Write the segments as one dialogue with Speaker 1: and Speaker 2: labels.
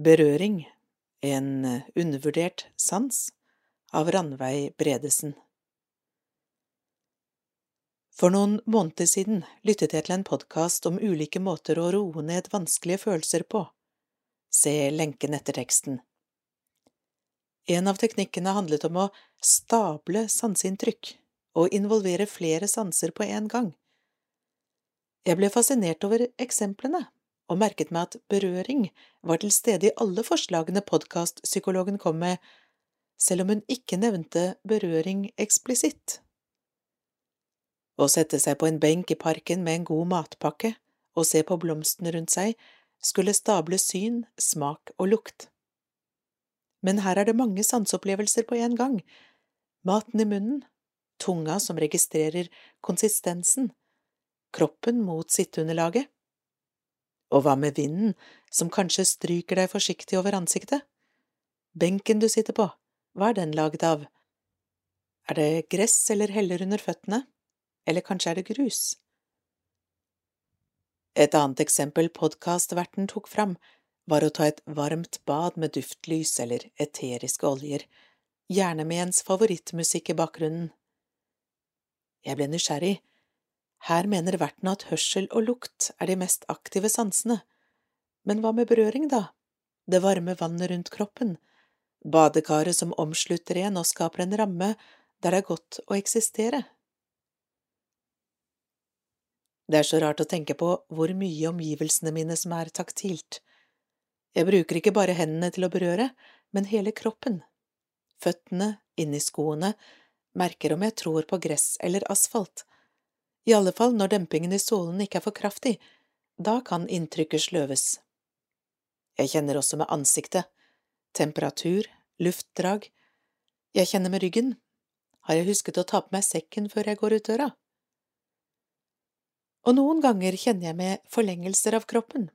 Speaker 1: Berøring, en undervurdert sans, av Ranveig Bredesen. For noen måneder siden lyttet jeg til en podkast om ulike måter å roe ned vanskelige følelser på. Se lenken etter teksten. En av teknikkene handlet om å stable sanseinntrykk og involvere flere sanser på en gang. Jeg ble fascinert over eksemplene og merket meg at berøring var til stede i alle forslagene podkastpsykologen kom med, selv om hun ikke nevnte berøring eksplisitt. Å sette seg på en benk i parken med en god matpakke og se på blomstene rundt seg skulle stable syn, smak og lukt. Men her er det mange sanseopplevelser på en gang. Maten i munnen, tunga som registrerer konsistensen, kroppen mot sitteunderlaget. Og hva med vinden, som kanskje stryker deg forsiktig over ansiktet? Benken du sitter på, hva er den lagd av? Er det gress eller heller under føttene, eller kanskje er det grus? Et annet eksempel podkastverten tok fram, var å ta et varmt bad med duftlys eller eteriske oljer, gjerne med ens favorittmusikk i bakgrunnen. Jeg ble nysgjerrig. Her mener vertene at hørsel og lukt er de mest aktive sansene. Men hva med berøring, da? Det varme vannet rundt kroppen? Badekaret som omslutter en og skaper en ramme der det er godt å eksistere? Det er så rart å tenke på hvor mye omgivelsene mine som er taktilt. Jeg bruker ikke bare hendene til å berøre, men hele kroppen. Føttene, inni skoene, merker om jeg tror på gress eller asfalt. I alle fall når dempingen i sålen ikke er for kraftig, da kan inntrykket sløves. Jeg kjenner også med ansiktet, temperatur, luftdrag. Jeg kjenner med ryggen. Har jeg husket å ta på meg sekken før jeg går ut døra? Og noen ganger kjenner jeg med forlengelser av kroppen.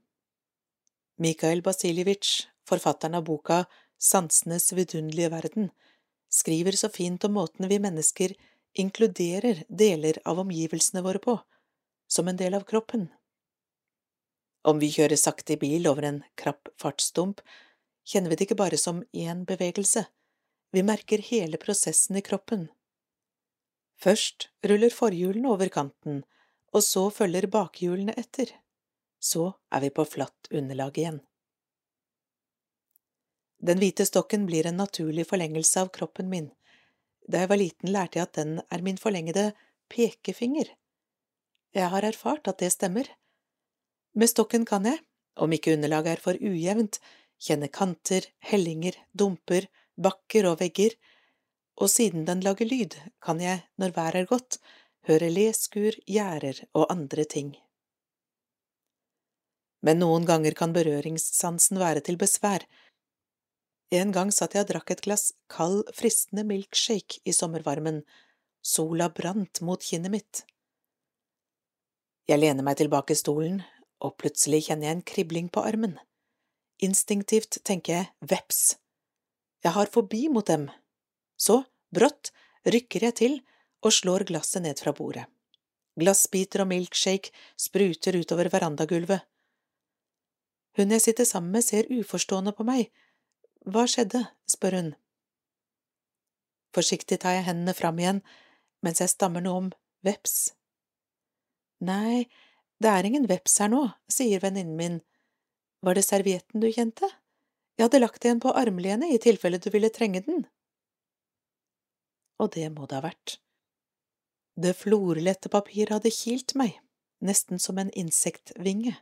Speaker 1: Mikhail Basiljevitsj, forfatteren av boka Sansenes vidunderlige verden, skriver så fint om måten vi mennesker inkluderer deler av omgivelsene våre på, som en del av kroppen. Om vi kjører sakte i bil over en krapp fartsdump, kjenner vi det ikke bare som én bevegelse, vi merker hele prosessen i kroppen. Først ruller forhjulene over kanten, og så følger bakhjulene etter. Så er vi på flatt underlag igjen. Den hvite stokken blir en naturlig forlengelse av kroppen min. Da jeg var liten, lærte jeg at den er min forlengede pekefinger. Jeg har erfart at det stemmer. Med stokken kan jeg, om ikke underlaget er for ujevnt, kjenne kanter, hellinger, dumper, bakker og vegger, og siden den lager lyd, kan jeg, når været er godt, høre leskur, gjerder og andre ting. Men noen ganger kan berøringssansen være til besvær, en gang satt jeg og drakk et glass kald, fristende milkshake i sommervarmen, sola brant mot kinnet mitt. Jeg lener meg tilbake i stolen, og plutselig kjenner jeg en kribling på armen. Instinktivt tenker jeg veps. Jeg har forbi mot dem. Så, brått, rykker jeg til og slår glasset ned fra bordet. Glassbiter og milkshake spruter utover verandagulvet. Hun jeg sitter sammen med, ser uforstående på meg hva skjedde? spør hun. Forsiktig tar jeg hendene fram igjen mens jeg stammer noe om veps. Nei, det er ingen veps her nå, sier venninnen min. Var det servietten du kjente? Jeg hadde lagt en på armlenet i tilfelle du ville trenge den. Og det må det ha vært. Det florlette papiret hadde kilt meg, nesten som en insektvinge.